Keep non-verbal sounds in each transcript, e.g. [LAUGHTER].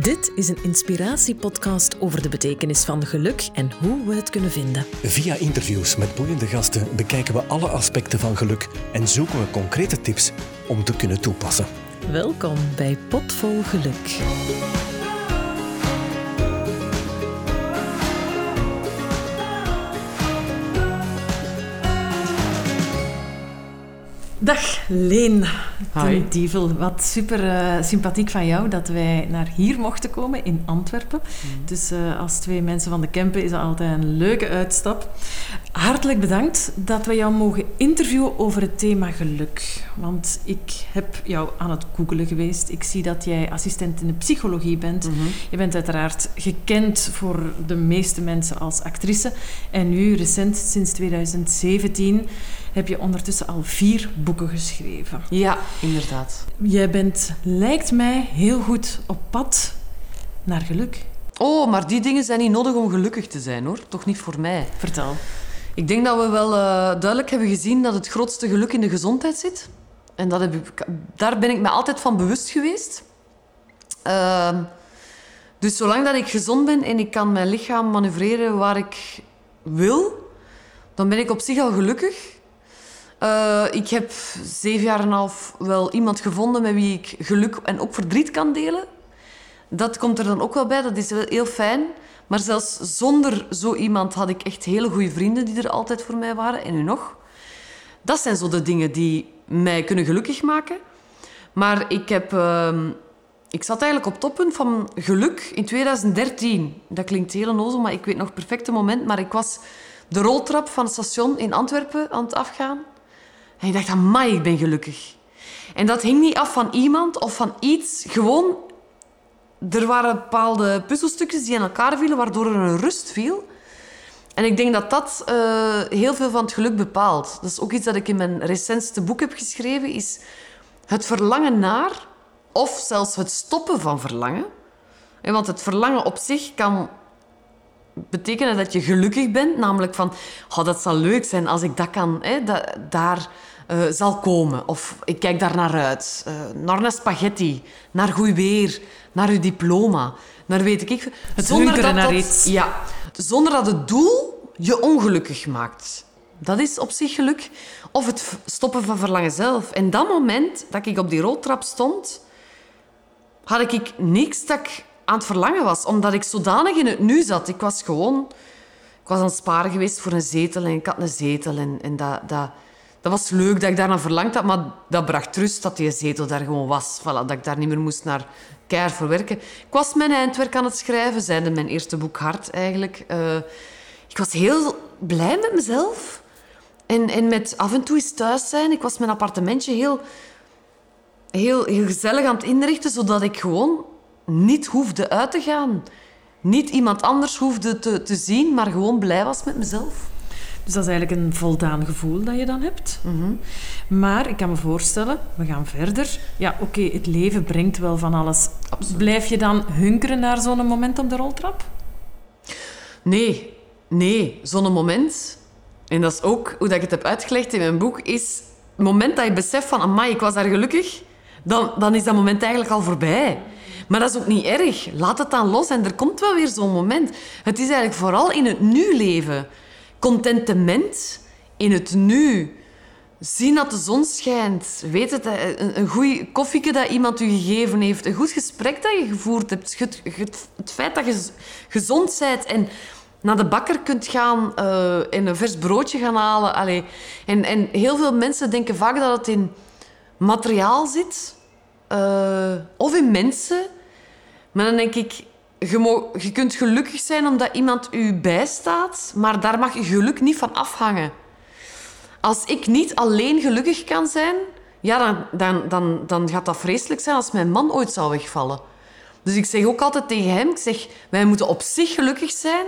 Dit is een inspiratiepodcast over de betekenis van geluk en hoe we het kunnen vinden. Via interviews met boeiende gasten bekijken we alle aspecten van geluk en zoeken we concrete tips om te kunnen toepassen. Welkom bij Potvol Geluk. Dag Leen ten Dievel. Wat super uh, sympathiek van jou dat wij naar hier mochten komen in Antwerpen. Mm. Dus uh, als twee mensen van de Kempen is dat altijd een leuke uitstap. Hartelijk bedankt dat we jou mogen interviewen over het thema geluk. Want ik heb jou aan het googelen geweest. Ik zie dat jij assistent in de psychologie bent. Mm -hmm. Je bent uiteraard gekend voor de meeste mensen als actrice. En nu, recent, sinds 2017 heb je ondertussen al vier boeken geschreven. Ja, inderdaad. Jij bent, lijkt mij, heel goed op pad naar geluk. Oh, maar die dingen zijn niet nodig om gelukkig te zijn, hoor. Toch niet voor mij. Vertel. Ik denk dat we wel uh, duidelijk hebben gezien dat het grootste geluk in de gezondheid zit. En dat heb ik, daar ben ik me altijd van bewust geweest. Uh, dus zolang dat ik gezond ben en ik kan mijn lichaam manoeuvreren waar ik wil, dan ben ik op zich al gelukkig. Uh, ik heb zeven jaar en een half wel iemand gevonden met wie ik geluk en ook verdriet kan delen. Dat komt er dan ook wel bij, dat is wel heel fijn. Maar zelfs zonder zo iemand had ik echt hele goede vrienden die er altijd voor mij waren. En nu nog. Dat zijn zo de dingen die mij kunnen gelukkig maken. Maar ik heb... Uh, ik zat eigenlijk op toppunt van geluk in 2013. Dat klinkt heel onnozel, maar ik weet nog perfecte moment. Maar ik was de roltrap van het station in Antwerpen aan het afgaan. En ik dacht, amai, ik ben gelukkig. En dat hing niet af van iemand of van iets. Gewoon, er waren bepaalde puzzelstukjes die in elkaar vielen, waardoor er een rust viel. En ik denk dat dat uh, heel veel van het geluk bepaalt. Dat is ook iets dat ik in mijn recentste boek heb geschreven, is het verlangen naar, of zelfs het stoppen van verlangen. Want het verlangen op zich kan betekenen dat je gelukkig bent. Namelijk van, oh, dat zal leuk zijn als ik dat kan, hè, dat, daar uh, zal komen. Of ik kijk daar naar uit. Uh, naar een spaghetti, naar goed weer, naar uw diploma, naar weet ik... Het zonder dat naar iets. Ja, zonder dat het doel je ongelukkig maakt. Dat is op zich geluk. Of het stoppen van verlangen zelf. En dat moment dat ik op die roltrap stond, had ik niks dat ik aan het verlangen was. Omdat ik zodanig in het nu zat. Ik was gewoon... Ik was aan het sparen geweest voor een zetel en ik had een zetel. En, en dat, dat, dat was leuk dat ik daarna verlangd had, maar dat bracht rust dat die zetel daar gewoon was. Voilà, dat ik daar niet meer moest naar keihard voor werken. Ik was mijn eindwerk aan het schrijven, zijnde mijn eerste boek Hart eigenlijk. Uh, ik was heel blij met mezelf. En, en met af en toe eens thuis zijn. Ik was mijn appartementje heel, heel, heel gezellig aan het inrichten, zodat ik gewoon niet hoefde uit te gaan. Niet iemand anders hoefde te, te zien, maar gewoon blij was met mezelf. Dus dat is eigenlijk een voldaan gevoel dat je dan hebt. Mhm. Maar ik kan me voorstellen, we gaan verder. Ja, oké, het leven brengt wel van alles. Blijf je dan hunkeren naar zo'n moment op de roltrap? Nee, nee. Zo'n moment, en dat is ook hoe dat ik het heb uitgelegd in mijn boek, is het moment dat je beseft van, amai, ik was daar gelukkig, dan, dan is dat moment eigenlijk al voorbij. Maar dat is ook niet erg. Laat het dan los en er komt wel weer zo'n moment. Het is eigenlijk vooral in het nu leven contentement in het nu. Zien dat de zon schijnt. Weet het, een, een goed koffieke dat iemand u gegeven heeft. Een goed gesprek dat je gevoerd hebt. Het, feit dat je gezond bent en naar de bakker kunt gaan uh, en een vers broodje gaan halen. Allee. En, en heel veel mensen denken vaak dat het in materiaal zit. Uh, of in mensen. Maar dan denk ik, je, je kunt gelukkig zijn omdat iemand u bijstaat, maar daar mag je geluk niet van afhangen. Als ik niet alleen gelukkig kan zijn, ja, dan, dan, dan, dan gaat dat vreselijk zijn als mijn man ooit zou wegvallen. Dus ik zeg ook altijd tegen hem, ik zeg, wij moeten op zich gelukkig zijn.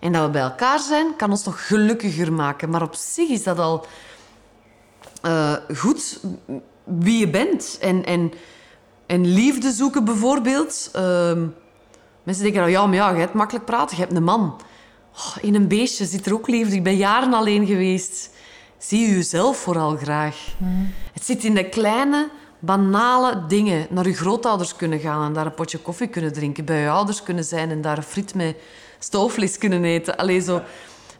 En dat we bij elkaar zijn, kan ons nog gelukkiger maken. Maar op zich is dat al uh, goed wie je bent. En, en, en liefde zoeken bijvoorbeeld... Uh, Mensen denken, nou ja, maar ja, je hebt makkelijk praten, je hebt een man. Oh, in een beestje zit er ook liefde. Ik ben jaren alleen geweest. Zie je jezelf vooral graag. Mm. Het zit in de kleine, banale dingen. Naar je grootouders kunnen gaan en daar een potje koffie kunnen drinken. Bij je ouders kunnen zijn en daar een friet met stoofvlees kunnen eten. Allee, zo...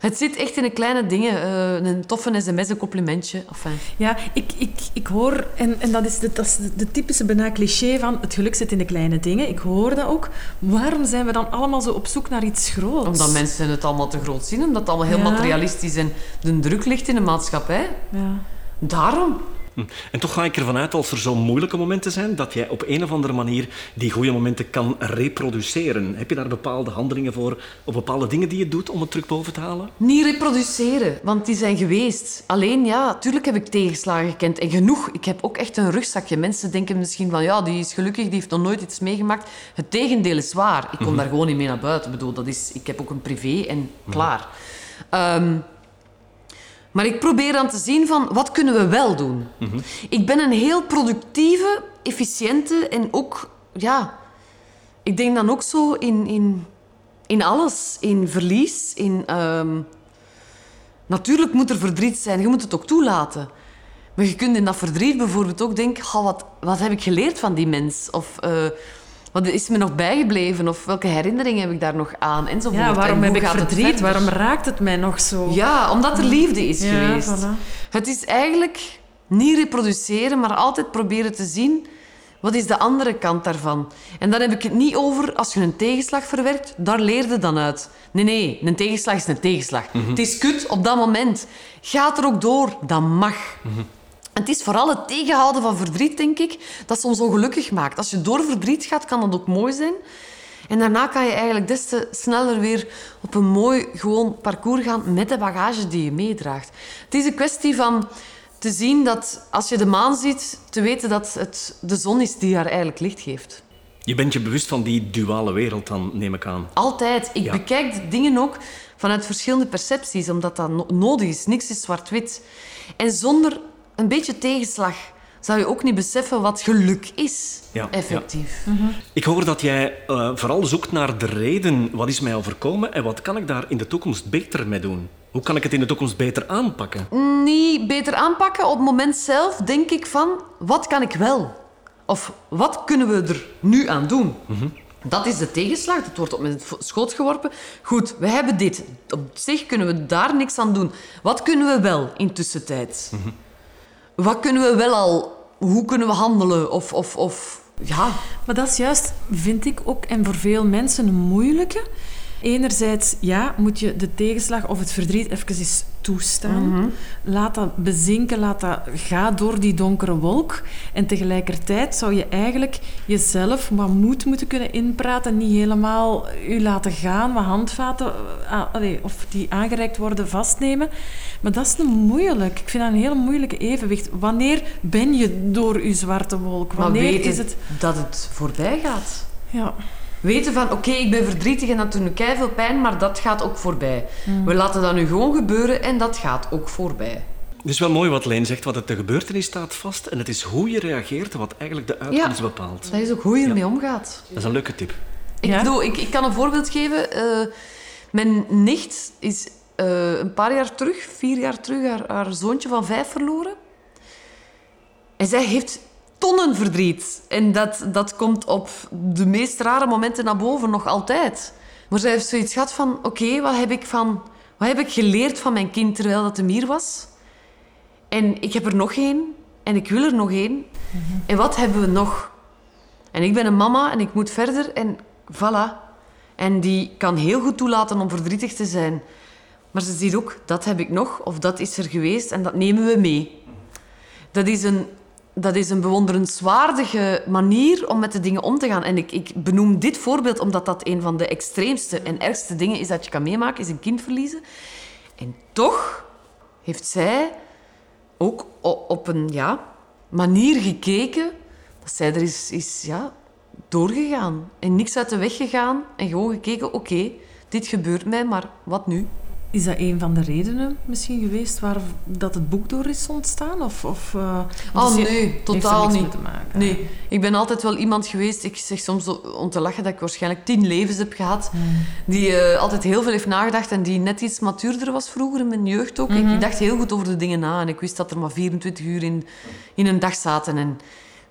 Het zit echt in de kleine dingen. Uh, een toffe sms, een complimentje. Enfin. Ja, ik, ik, ik hoor... En, en dat is, de, dat is de, typische bijna cliché van het geluk zit in de kleine dingen. Ik hoor dat ook. Waarom zijn we dan allemaal zo op zoek naar iets groots? Omdat mensen het allemaal te groot zien. Omdat het allemaal heel materialistisch en de druk ligt in de maatschappij. Ja. Daarom. Hm. En toch ga ik ervan uit, als er zo moeilijke momenten zijn, dat jij op een of andere manier die goede momenten kan reproduceren. Heb je daar bepaalde handelingen voor, of bepaalde dingen die je doet om het terug boven te halen? Niet reproduceren, want die zijn geweest. Alleen, ja, natuurlijk heb ik tegenslagen gekend. En genoeg. Ik heb ook echt een rugzakje. Mensen denken misschien van, ja, die is gelukkig, die heeft nog nooit iets meegemaakt. Het tegendeel is waar. Ik kom mhm. daar gewoon niet mee naar buiten. Ik bedoel, dat is, ik heb ook een privé en klaar. Mm maar ik probeer dan te zien van, wat kunnen we wel doen? Mm Ik ben een heel productieve, efficiënte en ook, ja... Ik denk dan ook zo in, in, in alles. In verlies, in... Um, natuurlijk moet er verdriet zijn, je moet het ook toelaten. Maar je kunt in dat verdriet bijvoorbeeld ook denken... Oh, wat, wat heb ik geleerd van die mens? Of... Uh, wat is me nog bijgebleven? Of welke herinneringen heb ik daar nog aan? Enzovoort. Ja, waarom heb ik verdriet? waarom raakt het mij nog zo? Ja, omdat er liefde is geweest. Het is eigenlijk niet reproduceren, maar altijd proberen te zien... Wat is de andere kant daarvan? En dan heb ik het niet over als je een tegenslag verwerkt, daar leer je dan uit. Nee, nee, een tegenslag is een tegenslag. Mhm. Het is kut op dat moment. Gaat er ook door, dat mag. Mhm. Het is vooral het tegenhouden van verdriet, denk ik, dat soms ongelukkig maakt. Als je door verdriet gaat, kan dat ook mooi zijn. En daarna kan je eigenlijk des te sneller weer op een mooi, gewoon parcours gaan met de bagage die je meedraagt. Het is een kwestie van te zien dat als je de maan ziet, te weten dat het de zon is die haar eigenlijk licht geeft. Je bent je bewust van die duale wereld dan, neem ik aan. Altijd. Ik bekijk dingen ook vanuit verschillende percepties, omdat dat nodig is. Niks is zwart-wit. En zonder een beetje tegenslag zou je ook niet beseffen wat geluk is, ja, effectief. Ja. Mhm. Ik hoor dat jij uh, vooral zoekt naar de reden. Wat is mij overkomen en wat kan ik daar in de toekomst beter mee doen? Hoe kan ik het in de toekomst beter aanpakken? Niet beter aanpakken. Op het moment zelf denk ik van, wat kan ik wel? Of wat kunnen we er nu aan doen? Mhm. Dat is de tegenslag. Dat wordt op mijn schoot geworpen. Goed, we hebben dit. Op zich kunnen we daar niks aan doen. Wat kunnen we wel in tussentijd? Mm wat kunnen we wel al... Hoe kunnen we handelen? Of, of, of ja. Maar dat is juist, vind ik ook, en voor veel mensen een moeilijke. Enerzijds, ja, moet je de tegenslag of het verdriet even eens toestaan. Mhm. Laat dat bezinken, laat dat gaan door die donkere wolk. En tegelijkertijd zou je eigenlijk jezelf wat moed moeten kunnen inpraten. Niet helemaal je laten gaan, wat handvaten uh, of die aangereikt worden vastnemen. Maar dat is een moeilijk. Ik vind dat een heel moeilijke evenwicht. Wanneer ben je door je zwarte wolk? Wanneer is het... dat het voorbij gaat. Ja weten van oké, ik ben verdrietig en dat doet me veel pijn, maar dat gaat ook voorbij. Mm. We laten dat nu gewoon gebeuren en dat gaat ook voorbij. Het is wel mooi wat Leen zegt, wat het de gebeurtenis staat vast en het is hoe je reageert wat eigenlijk de uitkomst ja, bepaalt. dat is ook hoe je ermee omgaat. Dat is een leuke tip. Ik, bedoel, ik, ik kan een voorbeeld geven. Uh, mijn nicht is uh, een paar jaar terug, vier jaar terug, haar, haar zoontje van vijf verloren. En zij heeft tonnen verdriet. En dat, dat komt op de meest rare momenten naar boven, nog altijd. Maar zij heeft zoiets gehad van... Oké, wat heb ik van... Wat heb ik geleerd van mijn kind terwijl dat hem hier was? En ik heb er nog één. En ik wil er nog één. En wat hebben we nog? En ik ben een mama en ik moet verder. En voilà. En die kan heel goed toelaten om verdrietig te zijn. Maar ze ziet ook, dat heb ik nog. Of dat is er geweest. En dat nemen we mee. Dat is een dat is een bewonderenswaardige manier om met de dingen om te gaan. En ik, ik benoem dit voorbeeld omdat dat een van de extreemste en ergste dingen is dat je kan meemaken, is een kind verliezen. En toch heeft zij ook op een ja, manier gekeken dat zij er is, is ja, doorgegaan. En niks uit de weg gegaan en gewoon gekeken, oké, dit gebeurt mij, maar wat nu? Is dat een van de redenen misschien geweest waar dat het boek door is ontstaan? Of, of, uh, oh nee, totaal niet. Nee, ik ben altijd wel iemand geweest, ik zeg soms om te lachen dat ik waarschijnlijk tien levens heb gehad, hmm. die uh, altijd heel veel heeft nagedacht en die net iets matuurder was vroeger in mijn jeugd ook. Ik mhm. dacht heel goed over de dingen na en ik wist dat er maar 24 uur in, in een dag zaten. En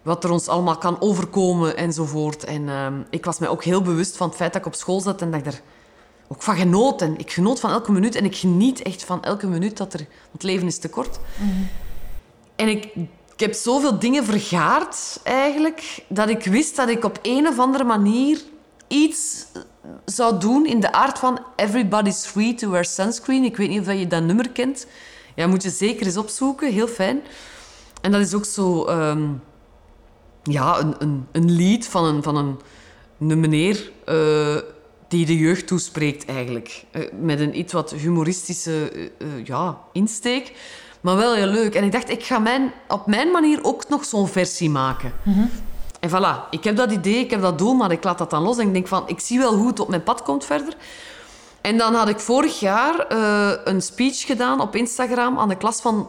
wat er ons allemaal kan overkomen enzovoort. En ehm, ik was mij ook heel bewust van het feit dat ik op school zat en dat ik er ook van genoot. En ik genoot van elke minuut en ik geniet echt van elke minuut dat er... Het leven is te kort. En ik, ik heb zoveel dingen vergaard eigenlijk, dat ik wist dat ik op een of andere manier iets zou doen in de aard van Everybody's Free to Wear Sunscreen. Ik weet niet of je dat nummer kent. Ja, moet je zeker eens opzoeken. Heel fijn. En dat is ook zo... ehm, ja, een, een, een lied van een, van een, een meneer eh, die de jeugd toespreekt eigenlijk. Eh, met een iets wat humoristische eh, eh, ja, insteek. Maar wel heel leuk. En ik dacht, ik ga mijn, op mijn manier ook nog zo'n versie maken. En voilà, ik heb dat idee, ik heb dat doel, maar ik laat dat dan los. En ik denk van, ik zie wel hoe het op mijn pad komt verder. En dan had ik vorig jaar een speech gedaan op Instagram aan de klas van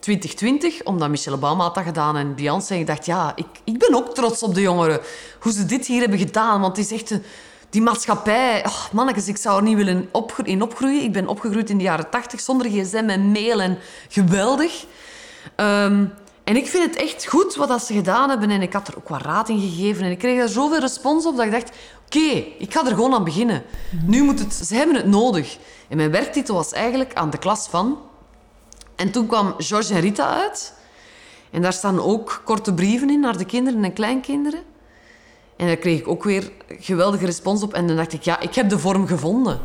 2020, omdat Michelle Obama had dat gedaan en Beyoncé. En ik dacht, ja, ik, ik ben ook trots op de jongeren. Hoe ze dit hier hebben gedaan, want het is echt... Een, die maatschappij... Oh, ik zou er niet willen in opgroeien. Ik ben opgegroeid in de jaren 80 zonder gsm en mail en geweldig. Ehm, en ik vind het echt goed wat dat ze gedaan hebben. En ik had er ook wat raad in gegeven. En ik kreeg daar zoveel respons op dat ik dacht... Oké, ik ga er gewoon aan beginnen. Nu moet het... Ze hebben het nodig. En mijn werktitel was eigenlijk aan de klas van... En toen kwam George en Rita uit. En daar staan ook korte brieven in naar de kinderen en kleinkinderen. En daar kreeg ik ook weer geweldige respons op. En dan dacht ik, ja, ik heb de vorm gevonden.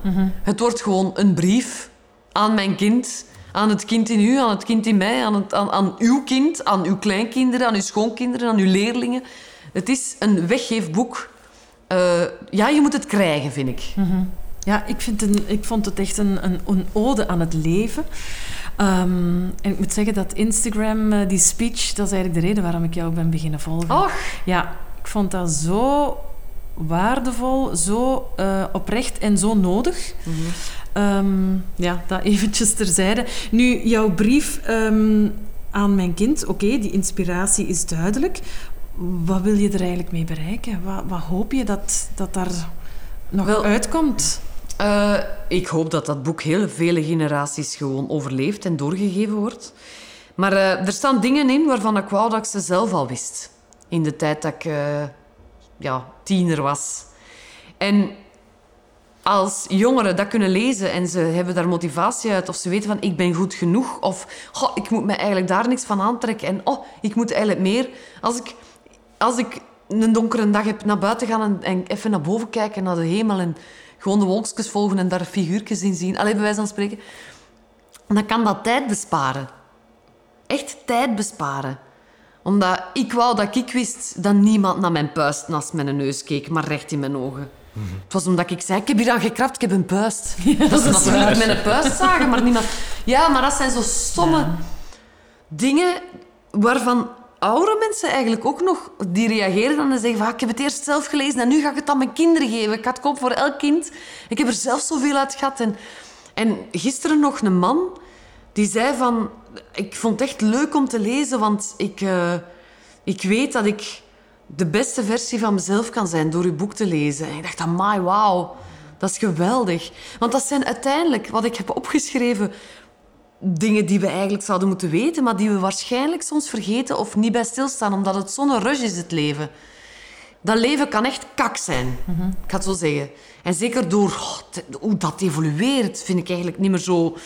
Het wordt gewoon een brief aan mijn kind. Aan het kind in u, aan het kind in mij, aan, het, aan, aan uw kind, aan uw kleinkinderen, aan uw schoonkinderen, aan uw leerlingen. Het is een weggeefboek. Eh, ja, je moet het krijgen, vind ik. Ja, ik, vind een, ik vond het echt een, een, een ode aan het leven. Ehm, en ik moet zeggen dat Instagram, eh, die speech, dat is eigenlijk de reden waarom ik jou ben beginnen volgen. Och, Ja, ik vond dat zo waardevol, zo eh, oprecht en zo nodig. Ehm, ja, dat eventjes terzijde. Nu, jouw brief ehm, aan mijn kind, oké, die inspiratie is duidelijk. Wat wil je er eigenlijk mee bereiken? Wat, wat hoop je dat, dat daar nog Wel- uitkomt? Eh, ik hoop dat dat boek heel vele generaties gewoon overleeft en doorgegeven wordt. Maar eh, er staan dingen in waarvan ik wou dat ik ze zelf al wist. In de tijd dat ik eh, ja, tiener was. En als jongeren dat kunnen lezen en ze hebben daar motivatie uit, of ze weten van ik ben goed genoeg, of "Goh, ik moet me eigenlijk daar niks van aantrekken en oh, ik moet eigenlijk meer. Als ik, als ik een donkere dag heb naar buiten gaan en, en even naar boven kijken naar de hemel en gewoon de wolkjes volgen en daar figuurtjes in zien, alleen bij wijze van spreken, dan kan dat tijd besparen. Echt tijd besparen omdat ik wou dat ik wist dat niemand naar mijn puist naast mijn neus keek, maar recht in mijn ogen. Het was omdat ik zei, ik heb hier aan gekrapt, ik heb een puist. [LAUGHS] dat is natuurlijk mijn puist zagen, maar niemand... Ja, maar dat zijn zo stomme dingen waarvan oudere mensen eigenlijk ook nog... Die reageren dan en zeggen van, ah, ik heb het eerst zelf gelezen en nu ga ik het aan mijn kinderen geven. Ik ga het kopen voor elk kind. Ik heb er zelf zoveel uit gehad. En, en gisteren nog een man die zei van... Ik vond het echt leuk om te lezen, want ik, eh, ik weet dat ik de beste versie van mezelf kan zijn door uw boek te lezen. En ik dacht, amai, wauw, dat is geweldig. Want dat zijn uiteindelijk, wat ik heb opgeschreven, dingen die we eigenlijk zouden moeten weten, maar die we waarschijnlijk soms vergeten of niet bij stilstaan, omdat het zo'n rush is, het leven. Dat leven kan echt kak zijn, ik ga het zo zeggen. En zeker door oh, hoe dat evolueert, vind ik eigenlijk niet meer zo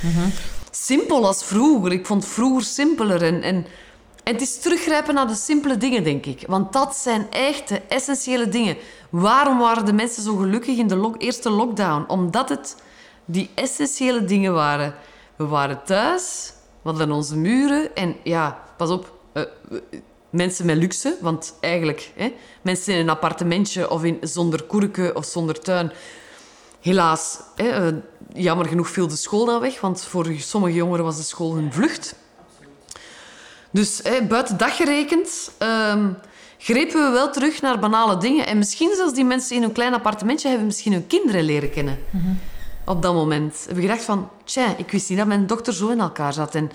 simpel als vroeger. Ik vond vroeger simpeler. En, en, het is teruggrijpen naar de simpele dingen, denk ik. Want dat zijn echt de essentiële dingen. Waarom waren de mensen zo gelukkig in de eerste lockdown? Omdat het die essentiële dingen waren. We waren thuis, we hadden onze muren. En ja, pas op, eh, we- mensen met luxe. Want eigenlijk, hè, mensen in een appartementje of in, zonder koerken of zonder tuin... Helaas, hè, eh, jammer genoeg viel de school dan weg, want voor sommige jongeren was de school hun vlucht. Dus hè, buiten dat gerekend, ehm, grepen we wel terug naar banale dingen. En misschien zelfs die mensen in hun klein appartementje hebben misschien hun kinderen leren kennen. Op dat moment. Hebben gedacht van, tja, ik wist niet dat mijn dochter zo in elkaar zat. En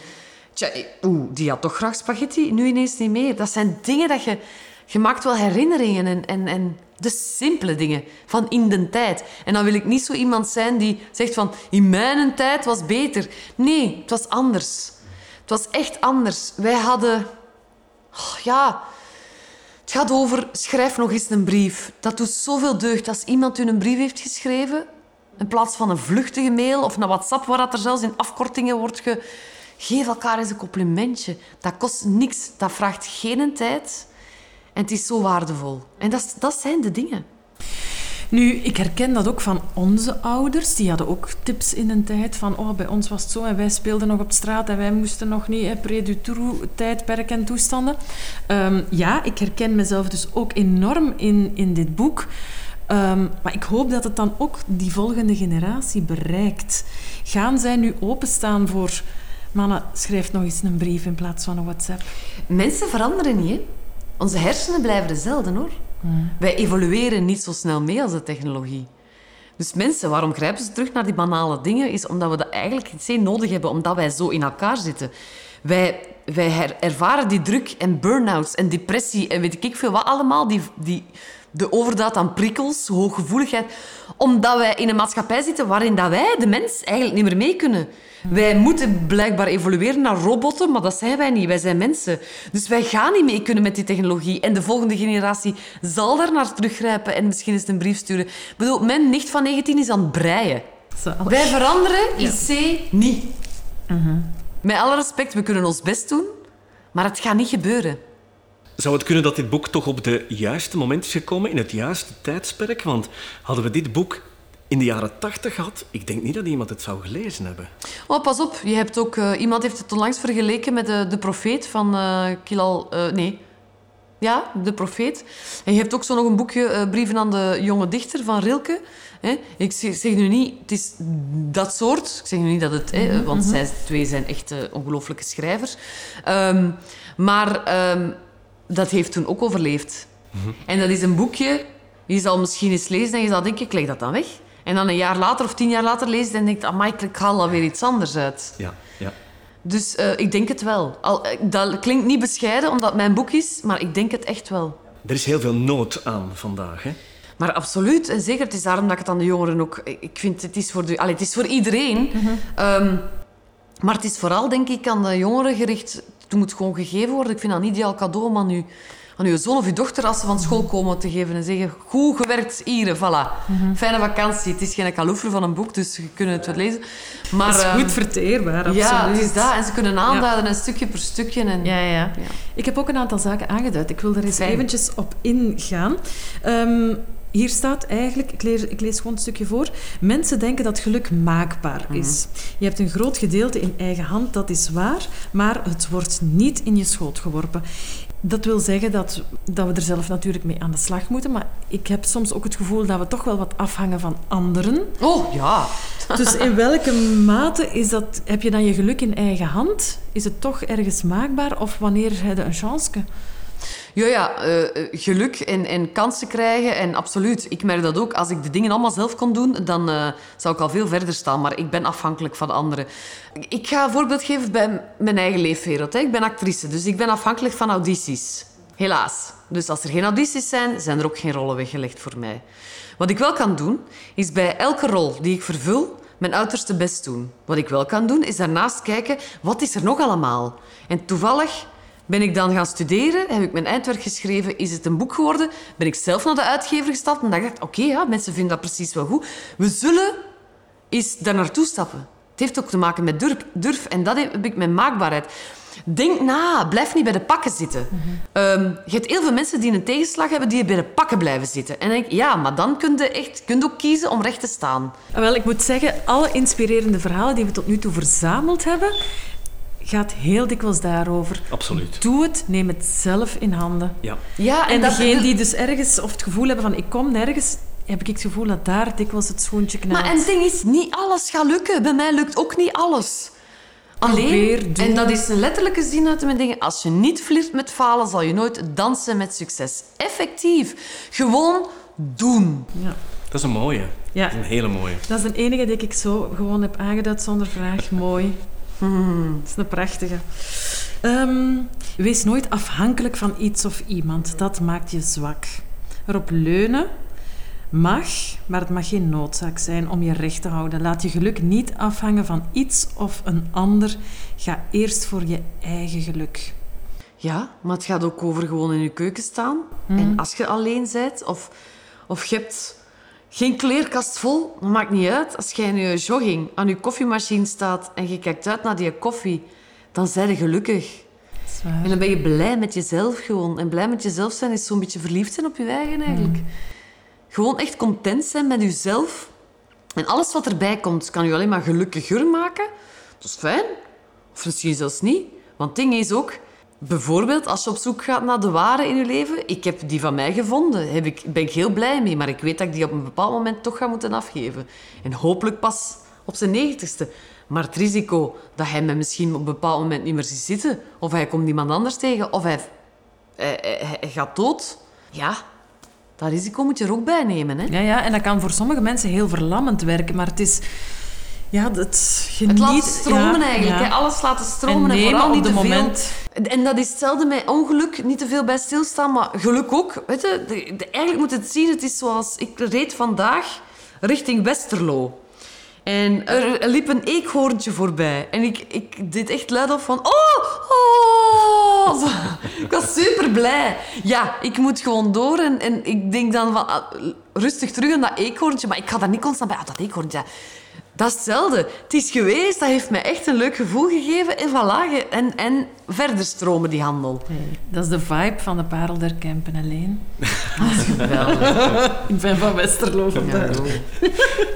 tja, oeh, die had toch graag spaghetti, nu ineens niet meer. Dat zijn dingen dat je... Je maakt wel herinneringen en, en, en de simpele dingen van in de tijd. En dan wil ik niet zo iemand zijn die zegt van... In mijn tijd was beter. Nee, het was anders. Het was echt anders. Wij hadden... oh, ja... Het gaat over schrijf nog eens een brief. Dat doet zoveel deugd als iemand u een brief heeft geschreven. In plaats van een vluchtige mail of een WhatsApp waar dat er zelfs in afkortingen wordt ge... Geef elkaar eens een complimentje. Dat kost niks. Dat vraagt geen tijd. En het is zo waardevol. En dat, dat zijn de dingen. Nu, ik herken dat ook van onze ouders. Die hadden ook tips in een tijd van, oh, bij ons was het zo en wij speelden nog op straat en wij moesten nog niet, pre-du tijdperk en toestanden. Um, ja, ik herken mezelf dus ook enorm in, in dit boek. Um, maar ik hoop dat het dan ook die volgende generatie bereikt. Gaan zij nu openstaan voor... Mannen, schrijf nog eens een brief in plaats van een WhatsApp. Mensen veranderen niet, hè? Onze hersenen blijven dezelfde, hoor. Hmm. Wij evolueren niet zo snel mee als de technologie. Dus mensen, waarom grijpen ze terug naar die banale dingen? Is omdat we dat eigenlijk niet nodig hebben, omdat wij zo in elkaar zitten. Wij, wij ervaren die druk en burn-outs en depressie en weet ik veel wat allemaal, die, die, de overdaad aan prikkels, hooggevoeligheid, omdat wij in een maatschappij zitten waarin dat wij, de mens, eigenlijk niet meer mee kunnen. Wij moeten blijkbaar evolueren naar robotten, maar dat zijn wij niet. Wij zijn mensen. Dus wij gaan niet mee kunnen met die technologie. En de volgende generatie zal daar naar teruggrijpen en misschien eens een brief sturen. Ik bedoel, mijn nicht van 19 is aan het breien. Wij veranderen in C niet. Uh Met alle respect, we kunnen ons best doen, maar het gaat niet gebeuren. Zou het kunnen dat dit boek toch op de juiste moment is gekomen, in het juiste tijdsperk? Want hadden we dit boek in de jaren tachtig had, ik denk niet dat iemand het zou gelezen hebben. Oh, pas op, je hebt ook, uh, iemand heeft het onlangs vergeleken met de, de profeet van uh, Kilal... Uh, nee, ja, de profeet. En je hebt ook zo nog een boekje, Brieven aan de jonge dichter van Rilke. Hè? Ik zeg, nu niet, het is dat soort. Ik zeg nu niet dat het... Hè, mhm, want mhm. zij twee zijn echt ongelooflijke schrijvers. Um, maar um, dat heeft toen ook overleefd. Mm En dat is een boekje... Je zal misschien eens lezen en je zal denken, ik leg dat dan weg. En dan een jaar later of tien jaar later leest en denkt, amai, ik haal alweer iets anders uit. Ja, ja. Dus uh, ik denk het wel. Al, eh, dat klinkt niet bescheiden, omdat het mijn boek is, maar ik denk het echt wel. Er is heel veel nood aan vandaag, hè? Maar absoluut. En zeker, het is daarom dat ik het aan de jongeren ook... Ik vind, het is voor, de, het is voor iedereen. Mm um, maar het is vooral, denk ik, aan de jongeren gericht. Het moet gewoon gegeven worden. Ik vind dat een ideaal cadeau om aan nu aan uw zoon of uw dochter als ze van school komen te geven en zeggen goed gewerkt hier, voilà. Mhm. Fijne vakantie. Het is geen kaloefer van een boek, dus je kunt het wel lezen. Maar, het is goed ehm, verteerbaar, absoluut. Ja, het is dat. En ze kunnen aanduiden, een stukje per stukje. En, ja, ja, ja. Ik heb ook een aantal zaken aangeduid. Ik wil er eens eventjes op ingaan. Um, hier staat eigenlijk, ik lees, ik lees gewoon een stukje voor. Mensen denken dat geluk maakbaar mhm. is. Je hebt een groot gedeelte in eigen hand, dat is waar, maar het wordt niet in je schoot geworpen. Dat wil zeggen dat, dat we er zelf natuurlijk mee aan de slag moeten, maar ik heb soms ook het gevoel dat we toch wel wat afhangen van anderen. Oh, ja. [LAUGHS] Dus in welke mate is dat, heb je dan je geluk in eigen hand? Is het toch ergens maakbaar of wanneer heb je een chance? Ja, ja, uh, geluk en, en kansen krijgen. En absoluut, ik merk dat ook. Als ik de dingen allemaal zelf kon doen, dan uh, zou ik al veel verder staan. Maar ik ben afhankelijk van anderen. Ik ga een voorbeeld geven bij mijn eigen leefwereld. Hè. Ik ben actrice, dus ik ben afhankelijk van audities. Helaas. Dus als er geen audities zijn, zijn er ook geen rollen weggelegd voor mij. Wat ik wel kan doen, is bij elke rol die ik vervul, mijn uiterste best doen. Wat ik wel kan doen, is daarnaast kijken, wat is er nog allemaal? En toevallig ben ik dan gaan studeren, heb ik mijn eindwerk geschreven, is het een boek geworden, ben ik zelf naar de uitgever gestapt en dacht ik, oké, ja, mensen vinden dat precies wel goed. We zullen eens daar naartoe stappen. Het heeft ook te maken met durf, durf en dat heb ik met maakbaarheid. Denk na, blijf niet bij de pakken zitten. Ehm, je hebt heel veel mensen die een tegenslag hebben, die bij de pakken blijven zitten. En denk ja, maar dan kun je, echt, kun je ook kiezen om recht te staan. Wel, ik moet zeggen, alle inspirerende verhalen die we tot nu toe verzameld hebben, gaat heel dikwijls daarover. Absoluut. Doe het, neem het zelf in handen. Ja. ja en, en degene die dus ergens, of het gevoel hebben van ik kom nergens, heb ik het gevoel dat daar dikwijls het schoentje knalt. Maar en het ding is, niet alles gaat lukken. Bij mij lukt ook niet alles. Alleen, en dat is een letterlijke zin uit mijn dingen, als je niet flirt met falen, zal je nooit dansen met succes. Effectief. Gewoon doen. Ja. Dat is een mooie. Ja. Dat is een hele mooie. Dat is de enige die ik zo gewoon heb aangeduid zonder vraag. Mooi. Hmm, dat is een prachtige. Ehm, wees nooit afhankelijk van iets of iemand. Dat maakt je zwak. Erop leunen mag, maar het mag geen noodzaak zijn om je recht te houden. Laat je geluk niet afhangen van iets of een ander. Ga eerst voor je eigen geluk. Ja, maar het gaat ook over gewoon in je keuken staan. En als je alleen bent of, of je hebt geen kleerkast vol, maakt niet uit. Als jij in je jogging aan je koffiemachine staat en je kijkt uit naar die koffie, dan ben je gelukkig. En dan ben je blij met jezelf gewoon. En blij met jezelf zijn is zo'n beetje verliefd zijn op je eigen eigenlijk. Gewoon echt content zijn met jezelf. En alles wat erbij komt, kan je alleen maar gelukkiger maken. Dat is fijn. Of misschien zelfs niet. Want het ding is ook... Bijvoorbeeld, als je op zoek gaat naar de ware in je leven. Ik heb die van mij gevonden. Heb ik, ben ik heel blij mee. Maar ik weet dat ik die op een bepaald moment toch ga moeten afgeven. En hopelijk pas op zijn negentigste. Maar het risico dat hij me misschien op een bepaald moment niet meer ziet zitten. Of hij komt iemand anders tegen. Of hij gaat dood. Ja, dat risico moet je er ook bij nemen. Hè? Ja, ja, en dat kan voor sommige mensen heel verlammend werken, maar het is... Ja, het geniet... Het laten stromen ja, eigenlijk. ja. Hè? Alles laten stromen. En vooral niet te moment. veel. En dat is hetzelfde met ongeluk. Niet te veel bij stilstaan, maar geluk ook. Weet je, de- de- eigenlijk moet het zien. Het is zoals... Ik reed vandaag richting Westerlo. En er, er liep een eekhoorntje voorbij. En ik, ik deed echt luid op van... Oh! Oh! [LAUGHS] Ik was super blij. Ja, ik moet gewoon door. En, en ik denk dan van... ah, rustig terug aan dat eekhoorntje. Maar ik ga daar niet constant bij... Ah, dat eekhoorntje... ja. Dat is hetzelfde. Het is geweest, dat heeft mij echt een leuk gevoel gegeven. En voilà, en, en verder stromen die handel. Dat is de vibe van de Parel der Kempen alleen. [LAUGHS] Geweldig. Ik ben van Westerlo vandaag.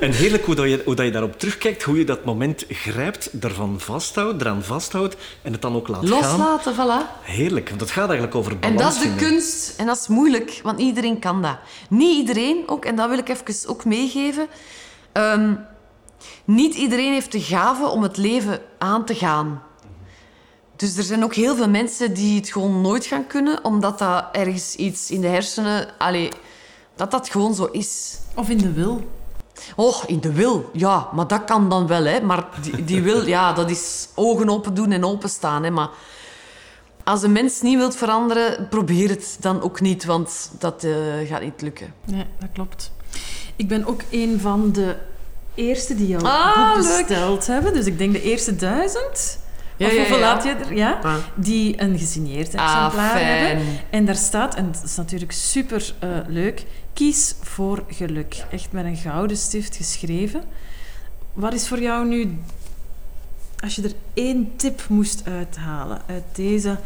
En heerlijk hoe, dat je, hoe dat je daarop terugkijkt, hoe je dat moment grijpt, ervan vasthoudt, eraan vasthoudt en het dan ook laat gaan. Loslaten, voilà. Heerlijk, want het gaat eigenlijk over En balans dat is de vinden. kunst. En dat is moeilijk, want iedereen kan dat. Niet iedereen ook, en dat wil ik even ook meegeven. Ehm, niet iedereen heeft de gave om het leven aan te gaan. Dus er zijn ook heel veel mensen die het gewoon nooit gaan kunnen, omdat dat ergens iets in de hersenen... Allee, dat dat gewoon zo is. Of in de wil. Oh, in de wil. Ja, maar dat kan dan wel, hè. Maar die, die wil, ja, dat is ogen open doen en openstaan, hè. Maar als een mens niet wilt veranderen, probeer het dan ook niet, want dat eh, gaat niet lukken. Ja, dat klopt. Ik ben ook een van de eerste die jouw Ah, boek leuk. besteld hebben. Dus ik denk de eerste duizend. Ja, of hoeveel ja. laat je er? Ja. Ah. Die een gesigneerd Ah, exemplaar hebben. En daar staat, en dat is natuurlijk super eh, leuk, kies voor geluk. Echt met een gouden stift geschreven. Wat is voor jou nu, als je er één tip moest uithalen uit deze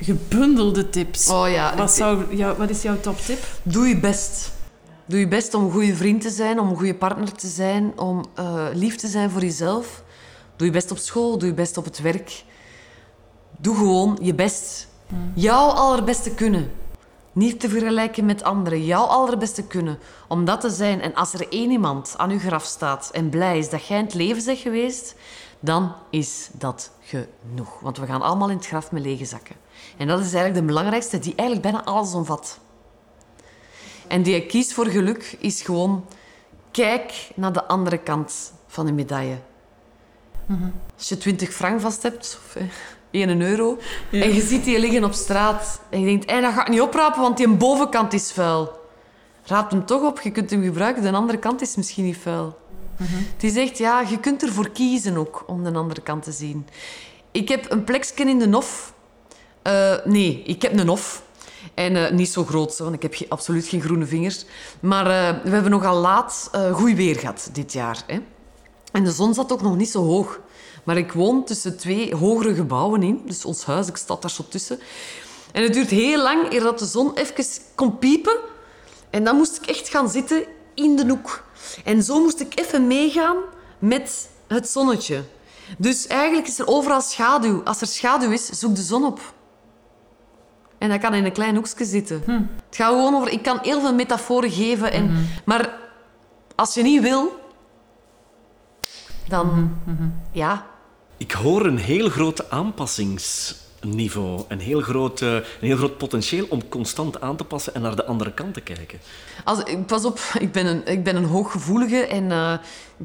gebundelde tips, Oh ja, wat, zou jou, wat is jouw toptip? doe je best. Doe je best om een goede vriend te zijn, om een goede partner te zijn, om eh, lief te zijn voor jezelf. Doe je best op school, doe je best op het werk. Doe gewoon je best. Jouw allerbeste kunnen. Niet te vergelijken met anderen. Jouw allerbeste kunnen. Om dat te zijn. En als er één iemand aan uw graf staat en blij is dat jij in het leven bent geweest, dan is dat genoeg. Want we gaan allemaal in het graf met lege zakken. En dat is eigenlijk de belangrijkste, die eigenlijk bijna alles omvat. En die kiest voor geluk is gewoon... Kijk naar de andere kant van de medaille. Als je 20 frank vast hebt, of eh, 1 euro, en je ziet die liggen op straat, en je denkt, hey, dat ga ik niet oprapen, want die bovenkant is vuil. Raap hem toch op, je kunt hem gebruiken, de andere kant is misschien niet vuil. Het is echt, ja, je kunt ervoor kiezen ook, om de andere kant te zien. Ik heb een plekje in de Nof. Eh, nee, ik heb een Nof. En eh, niet zo groot, want ik heb absoluut geen groene vingers. Maar eh, we hebben nogal laat eh goed weer gehad dit jaar. Hè? En de zon zat ook nog niet zo hoog. Maar ik woon tussen twee hogere gebouwen in. Dus ons huis, ik sta daar zo tussen. En het duurt heel lang eer de zon even kon piepen. En dan moest ik echt gaan zitten in de hoek. En zo moest ik even meegaan met het zonnetje. Dus eigenlijk is er overal schaduw. Als er schaduw is, zoek de zon op. En dat kan in een klein hoekje zitten. Het gaat gewoon over... Ik kan heel veel metaforen geven. En, Maar als je niet wil... Dan... Ja. Ik hoor een heel groot aanpassingsniveau. Een heel groot, eh, een heel groot potentieel om constant aan te passen en naar de andere kant te kijken. Als, ik- pas op, [LAUGHS] ik ben een, ik ben een hooggevoelige en eh,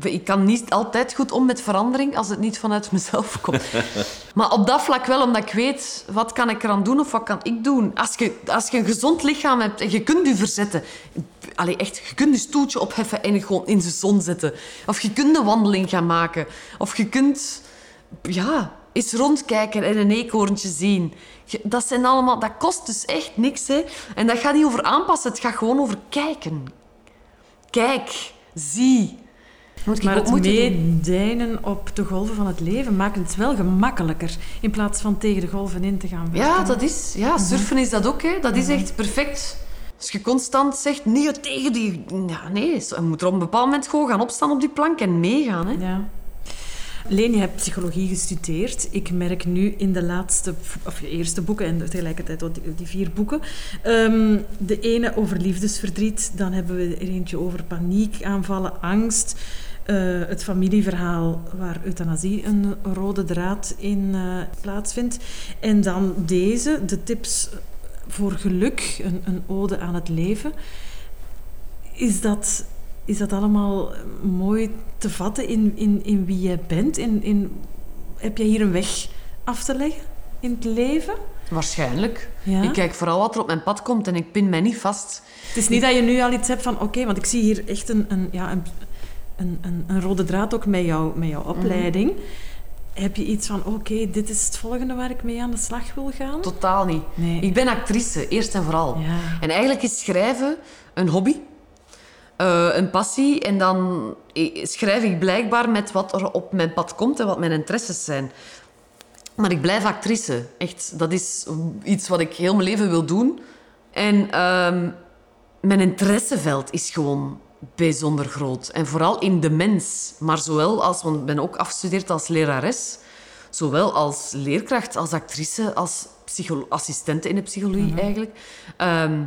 ik kan niet altijd goed om met verandering als het niet vanuit [LAUGHS] mezelf komt. maar op dat vlak wel, omdat ik weet wat kan ik eraan doen of wat kan ik doen. Als je, als je een gezond lichaam hebt en je kunt je verzetten, allee, echt, je kunt je stoeltje opheffen en gewoon in de zon zetten. Of je kunt een wandeling gaan maken. Of je kunt ja, eens rondkijken en een eekhoorntje zien. Dat, zijn allemaal, dat kost dus echt niks. Hè? En dat gaat niet over aanpassen, het gaat gewoon over kijken. Kijk, zie. Moet maar het meedijnen op de golven van het leven maakt het wel gemakkelijker in plaats van tegen de golven in te gaan werken. Ja, dat is, ja mhm. surfen is dat ook. Hè. Dat is mhm. echt perfect. Als je constant zegt, nee, tegen die... Ja, nee, je moet er op een bepaald moment gewoon gaan opstaan op die plank en meegaan. Hè. Ja. Leen, je hebt psychologie gestudeerd. Ik merk nu in de laatste, of je eerste boeken en tegelijkertijd die, die vier boeken. Um, de ene over liefdesverdriet, dan hebben we er eentje over paniekaanvallen, angst. Uh, het familieverhaal waar euthanasie een rode draad in uh, plaatsvindt. En dan deze, de tips voor geluk, een, een ode aan het leven. Is dat is dat allemaal mooi te vatten in, in, in wie jij bent? In, in, heb jij hier een weg af te leggen in het leven? Waarschijnlijk. Ik kijk vooral wat er op mijn pad komt en ik pin mij niet vast. Het is niet dat je nu al iets hebt van... Oké, want ik zie hier echt een, een, ja, een, een, een, rode draad ook met, jou, met jouw mhm. opleiding. Heb je iets van, oké, dit is het volgende waar ik mee aan de slag wil gaan? Totaal niet. Nee. Ik ben actrice, eerst en vooral. Ja. En eigenlijk is schrijven een hobby. Eh, een passie. En dan schrijf ik blijkbaar met wat er op mijn pad komt en wat mijn interesses zijn. Maar ik blijf actrice. Echt, dat is iets wat ik heel mijn leven wil doen. En ehm, mijn interesseveld is gewoon bijzonder groot. En vooral in de mens. Maar zowel als, want ik ben ook afgestudeerd als lerares. Zowel als leerkracht, als actrice, als assistente in de psychologie mhm. eigenlijk. Ehm,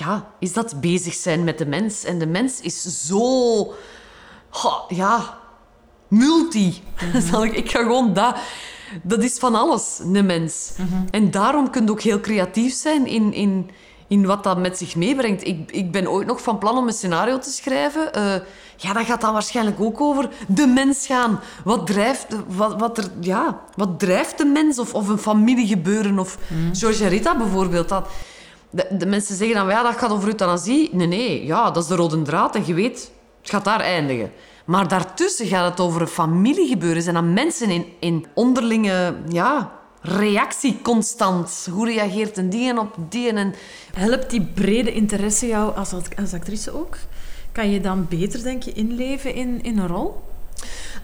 ja, is dat bezig zijn met de mens. En de mens is zo... ja, multi. [LAUGHS] Mm ik ga gewoon dat... Dat is van alles, een mens. Mhm. En daarom kun je ook heel creatief zijn in, in, in wat dat met zich meebrengt. Ik, ik ben ooit nog van plan om een scenario te schrijven. Uh, ja, dat gaat dan waarschijnlijk ook over de mens gaan. Wat drijft, wat, wat er, ja, wat drijft de mens? Of, of een familiegebeuren? Of mm. George Rita bijvoorbeeld. Dat, de, de, mensen zeggen dan, ja, dat gaat over euthanasie. Nee, nee, ja, dat is de rode draad en je weet, het gaat daar eindigen. Maar daartussen gaat het over familiegebeuren. Zijn dan mensen in, in onderlinge ja, reactie constant? Hoe reageert een die op die? En... Helpt die brede interesse jou als, als actrice ook? Kan je dan beter, denk je, inleven in, in een rol?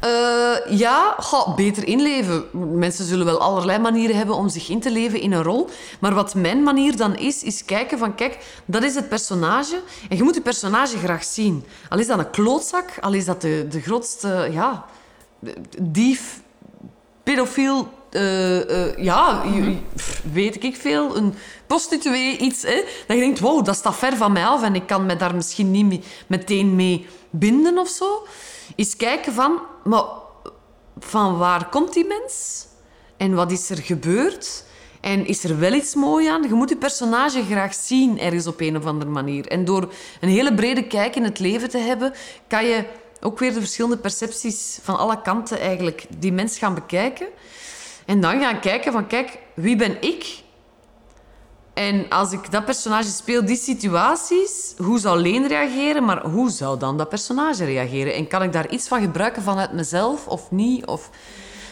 Uh, ja, beter inleven. Mensen zullen wel allerlei manieren hebben om zich in te leven in een rol. Maar wat mijn manier dan is, is kijken van... Kijk, dat is het personage. En je moet je personage graag zien. Al is dat een klootzak, al is dat de, de grootste... Ja, dief, pedofiel... Uh, uh, ja, weet ik veel. Een prostituee, iets. Hè, dat je denkt, wow, dat staat ver van mij af. En ik kan me daar misschien niet meteen mee binden of zo is kijken van, maar van waar komt die mens? En wat is er gebeurd? En is er wel iets moois aan? Je moet je personage graag zien ergens op een of andere manier. En door een hele brede kijk in het leven te hebben, kan je ook weer de verschillende percepties van alle kanten eigenlijk die mens gaan bekijken. En dan gaan kijken van, kijk, wie ben ik? En als ik dat personage speel, die situaties, hoe zou Leen reageren, maar hoe zou dan dat personage reageren? En kan ik daar iets van gebruiken vanuit mezelf of niet? Of...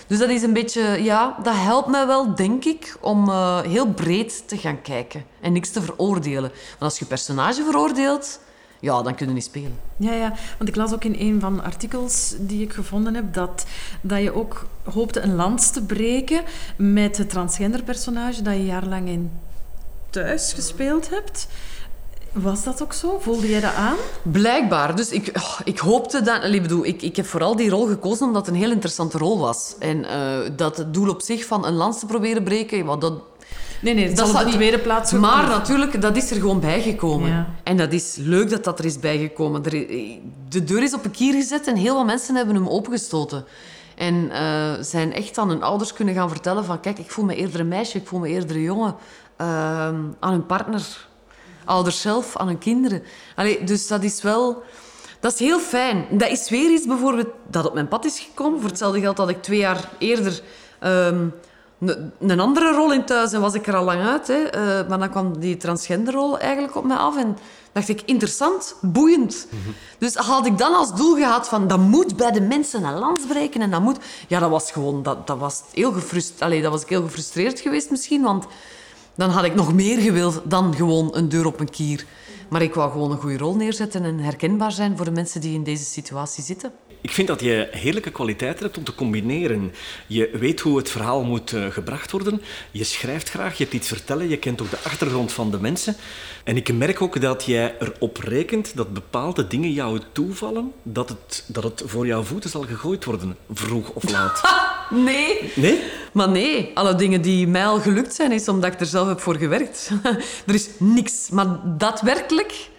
Dus dat is een beetje, ja, dat helpt mij wel, denk ik, om uh, heel breed te gaan kijken en niks te veroordelen. Want als je personage veroordeelt, ja, dan kun je niet spelen. Ja, ja, want ik las ook in een van de artikels die ik gevonden heb dat, dat je ook hoopte een lans te breken met het transgender personage dat je jarenlang in thuis gespeeld hebt. Was dat ook zo? Voelde jij dat aan? Blijkbaar. Dus ik, oh, ik hoopte dat... Ik, bedoel, ik, ik heb vooral die rol gekozen omdat het een heel interessante rol was. En uh, dat het doel op zich van een lans te proberen breken... Want dat, nee, nee, dat is op de tweede plaats Maar natuurlijk, dat is er gewoon bijgekomen. Ja. En dat is leuk dat dat er is bijgekomen. de deur is op een kier gezet en heel wat mensen hebben hem opengestoten. En uh, zijn echt aan hun ouders kunnen gaan vertellen van... Kijk, ik voel me eerder een meisje, ik voel me eerder een jongen. Ehm, aan hun partner, ouders zelf, aan hun kinderen. Allee, dus dat is wel... Dat is heel fijn. Dat is weer iets bijvoorbeeld dat op mijn pad is gekomen. Voor hetzelfde geld dat ik twee jaar eerder um, een, andere rol in thuis en was ik er al lang uit. Hè. Eh, maar dan kwam die transgenderrol eigenlijk op mij af. En dacht ik, interessant, boeiend. Dus had ik dan als doel gehad van, dat moet bij de mensen een lans breken en dat moet... Ja, dat was gewoon... Dat, dat, was heel gefrustreerd, Allee, dat was ik heel gefrustreerd geweest misschien, want dan had ik nog meer gewild dan gewoon een deur op een kier. Maar ik wou gewoon een goede rol neerzetten en herkenbaar zijn voor de mensen die in deze situatie zitten. Ik vind dat je heerlijke kwaliteiten hebt om te combineren. Je weet hoe het verhaal moet uh, gebracht worden. Je schrijft graag, je hebt iets vertellen, je kent ook de achtergrond van de mensen. En ik merk ook dat jij erop rekent dat bepaalde dingen jou toevallen, dat het, dat het voor jouw voeten zal gegooid worden, vroeg of laat. [LAUGHS] nee. Nee? Maar nee, alle dingen die mij al gelukt zijn, is omdat ik er zelf heb voor gewerkt. [LAUGHS] er is niks, maar daadwerkelijk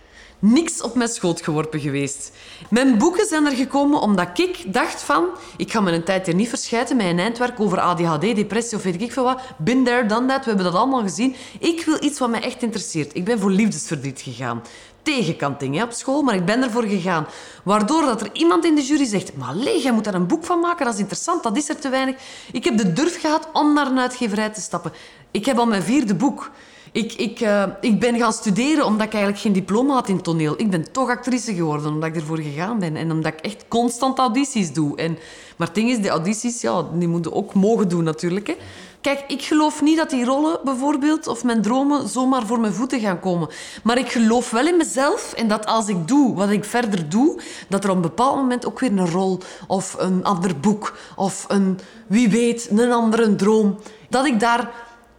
niks op mijn schoot geworpen geweest. Mijn boeken zijn er gekomen omdat ik dacht van... Ik ga een tijd hier niet verschijten met een eindwerk over ADHD, depressie of weet ik veel wat. Been there, done that. We hebben dat allemaal gezien. Ik wil iets wat mij echt interesseert. Ik ben voor liefdesverdriet gegaan. Tegenkanting hè, op school, maar ik ben ervoor gegaan. Waardoor dat er iemand in de jury zegt... Maar lee, jij moet daar een boek van maken. Dat is interessant, dat is er te weinig. Ik heb de durf gehad om naar een uitgeverij te stappen. Ik heb al mijn vierde boek... Ik, ik, uh, ik ben gaan studeren omdat ik eigenlijk geen diploma had in toneel. Ik ben toch actrice geworden omdat ik ervoor gegaan ben. En omdat ik echt constant audities doe. En, maar het ding is, de audities, ja, die moeten ook mogen doen natuurlijk. Hè. Kijk, ik geloof niet dat die rollen bijvoorbeeld, of mijn dromen, zomaar voor mijn voeten gaan komen. Maar ik geloof wel in mezelf en dat als ik doe wat ik verder doe, dat er op een bepaald moment ook weer een rol of een ander boek of een, wie weet, een andere droom, dat ik daar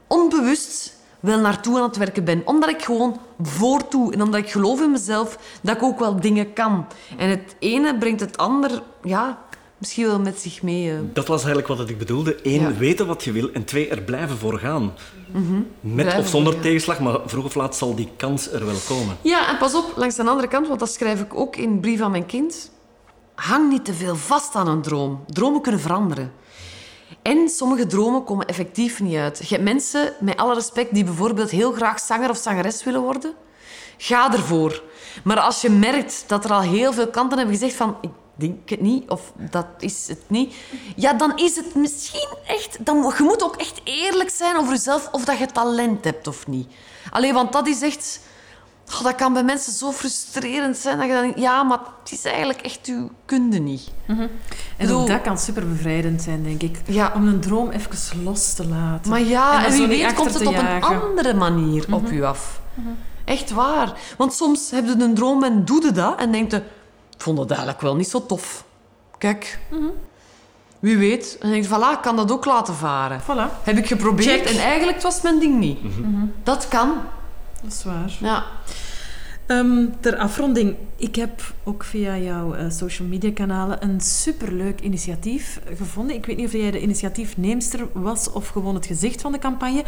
onbewust wel naartoe aan het werken ben. Omdat ik gewoon voortoe en omdat ik geloof in mezelf dat ik ook wel dingen kan. En het ene brengt het ander, ja, misschien wel met zich mee. Uh. Dat was eigenlijk wat ik bedoelde. Eén, weten wat je wil. En twee, er blijven voor gaan. Mm Met of zonder tegenslag, maar vroeg of laat zal die kans er wel komen. Ja, en pas op, langs de andere kant, want dat schrijf ik ook in Brief aan mijn kind. Hang niet te veel vast aan een droom. Dromen kunnen veranderen. En sommige dromen komen effectief niet uit. Je hebt mensen, met alle respect, die bijvoorbeeld heel graag zanger of zangeres willen worden. Ga ervoor. Maar als je merkt dat er al heel veel kanten hebben gezegd van... Ik denk het niet, of dat is het niet. Ja, dan is het misschien echt... Dan, je moet ook echt eerlijk zijn over jezelf of dat je talent hebt of niet. Alleen, want dat is echt Oh, dat kan bij mensen zo frustrerend zijn dat je dan ja, maar het is eigenlijk echt uw kunde niet. Mm En dat kan super bevrijdend zijn, denk ik. Ja. Om een droom even los te laten. Maar ja, en, wie weet komt het op een andere manier op mhm. u af. Mhm. Echt waar. Want soms heb je een droom en doe je dat en denkt je, ik vond het eigenlijk wel niet zo tof. Kijk, mhm. wie weet. En denk je, voilà, ik kan dat ook laten varen. Voilà. Heb ik geprobeerd en eigenlijk was mijn ding niet. Dat kan. Dat is waar. Ja. Um, ter afronding, ik heb ook via jouw uh, social media kanalen een superleuk initiatief gevonden. Ik weet niet of jij de initiatiefneemster was of gewoon het gezicht van de campagne,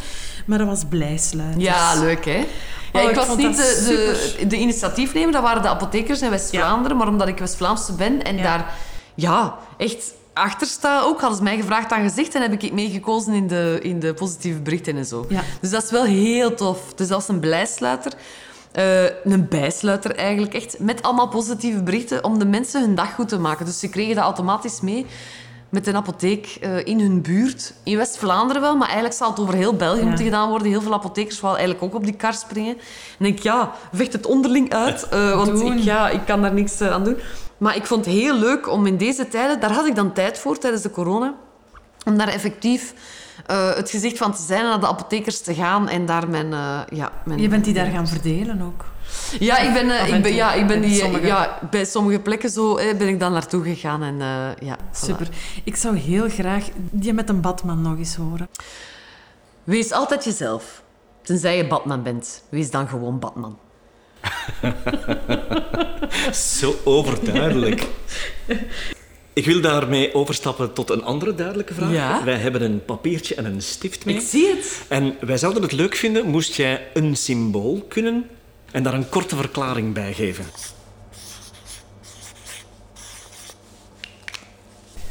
maar dat was Blijsluiters. Ja, leuk hè? Ja, oh, ik, was niet de, de, de, initiatiefnemer, dat waren de apothekers in West-Vlaanderen, maar omdat ik West-Vlaamse ben en daar ja, echt achter sta ook, hadden ze mij gevraagd aan gezicht en heb ik meegekozen in de, in de positieve berichten en zo. Ja. Dus dat is wel heel tof. Het is als een blijsluiter. Uh, een bijsluiter eigenlijk, echt met allemaal positieve berichten om de mensen hun dag goed te maken. Dus ze kregen dat automatisch mee met een apotheek uh, in hun buurt. In West-Vlaanderen wel, maar eigenlijk zal het over heel België moeten gedaan worden. Heel veel apothekers willen eigenlijk ook op die kar springen. En denk ja, vecht het onderling uit, uh, [LAUGHS] want ik, ja, ik kan daar niks aan doen. Maar ik vond het heel leuk om in deze tijden, daar had ik dan tijd voor tijdens de corona, om daar effectief uh, het gezicht van te zijn en naar de apothekers te gaan en daar mijn... Uh, ja, mijn je bent die daar gaan verdelen ook? Ja, ik ben, uh, ik ben, ja, ik ben die, sommige... ja, bij sommige plekken zo ben ik dan naartoe gegaan. En, ja, Super. Ik zou heel graag die met een Batman nog eens horen. Wees altijd jezelf. Tenzij je Batman bent. Wees dan gewoon Batman. [LAUGHS] Zo overduidelijk. Ik wil daarmee overstappen tot een andere duidelijke vraag. Wij hebben een papiertje en een stift mee. Ik zie het. En wij zouden het leuk vinden moest jij een symbool kunnen en daar een korte verklaring bij geven.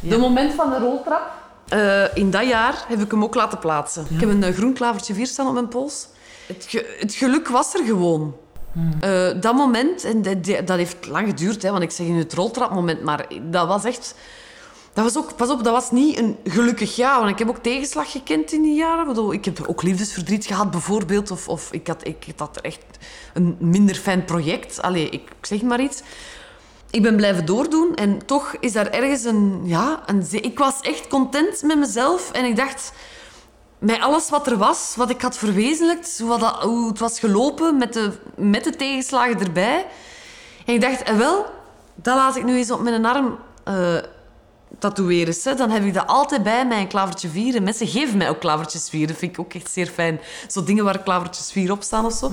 De moment van de roltrap. Uh, in dat jaar heb ik hem ook laten plaatsen. Ik heb een uh, groen klavertje vier staan op mijn pols. Het, het geluk was er gewoon. Uh, dat moment, en dat, dat heeft lang geduurd, hè, want ik zeg in het roltrapmoment, maar dat was echt... dat was ook, pas op, dat was niet een gelukkig jaar. Want ik heb ook tegenslag gekend in die jaren. Ik, ik heb ook liefdesverdriet gehad, bijvoorbeeld. Of, of ik, had, ik had echt een minder fijn project. Allee, ik zeg maar iets. Ik ben blijven doordoen en toch is daar ergens een... Ja, een, ik was echt content met mezelf en ik dacht... Met alles wat er was, wat ik had verwezenlijkt, hoe, dat, hoe het was gelopen met de, met de tegenslagen erbij. En ik dacht, eh, wel, dat laat ik nu eens op mijn arm uh, tatoeëren. Hè. Dan heb ik dat altijd bij mij, een klavertje 4. En mensen geven mij ook klavertjes 4. Dat vind ik ook echt zeer fijn. Zo dingen waar klavertjes 4 op staan of zo.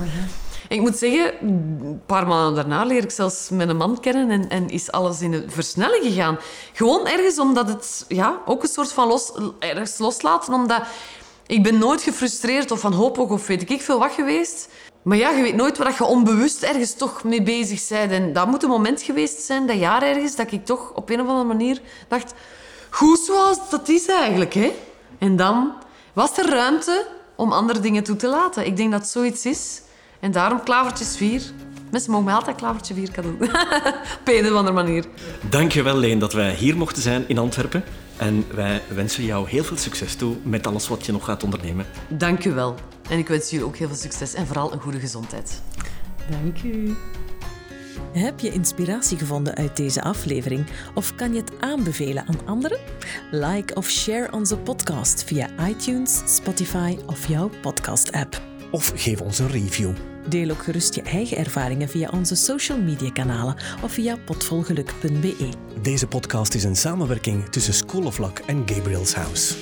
En ik moet zeggen, een paar maanden daarna leer ik zelfs mijn man kennen en, en is alles in een versnelling gegaan. Gewoon ergens omdat het ja, ook een soort van los, ergens loslaten. Omdat ik ben nooit gefrustreerd of van hoopig of weet ik veel wat geweest. Maar ja, je weet nooit waar je onbewust ergens toch mee bezig bent. En dat moet een moment geweest zijn, dat jaar ergens, dat ik toch op een of andere manier dacht... Goed zoals dat is eigenlijk, hè. En dan was er ruimte om andere dingen toe te laten. Ik denk dat zoiets is. En daarom klavertjes 4. Mensen mogen mij altijd klavertje 4 cadeau. [LAUGHS] op een of andere manier. Dankjewel, Leen, dat wij hier mochten zijn in Antwerpen. En wij wensen jou heel veel succes toe met alles wat je nog gaat ondernemen. Dank u wel. En ik wens jullie ook heel veel succes en vooral een goede gezondheid. Dank u. Heb je inspiratie gevonden uit deze aflevering of kan je het aanbevelen aan anderen? Like of share onze podcast via iTunes, Spotify of jouw podcast-app. Of geef ons een review. Deel ook gerust je eigen ervaringen via onze social media kanalen of via potvolgeluk.be. Deze podcast is een samenwerking tussen School of en Gabriel's House.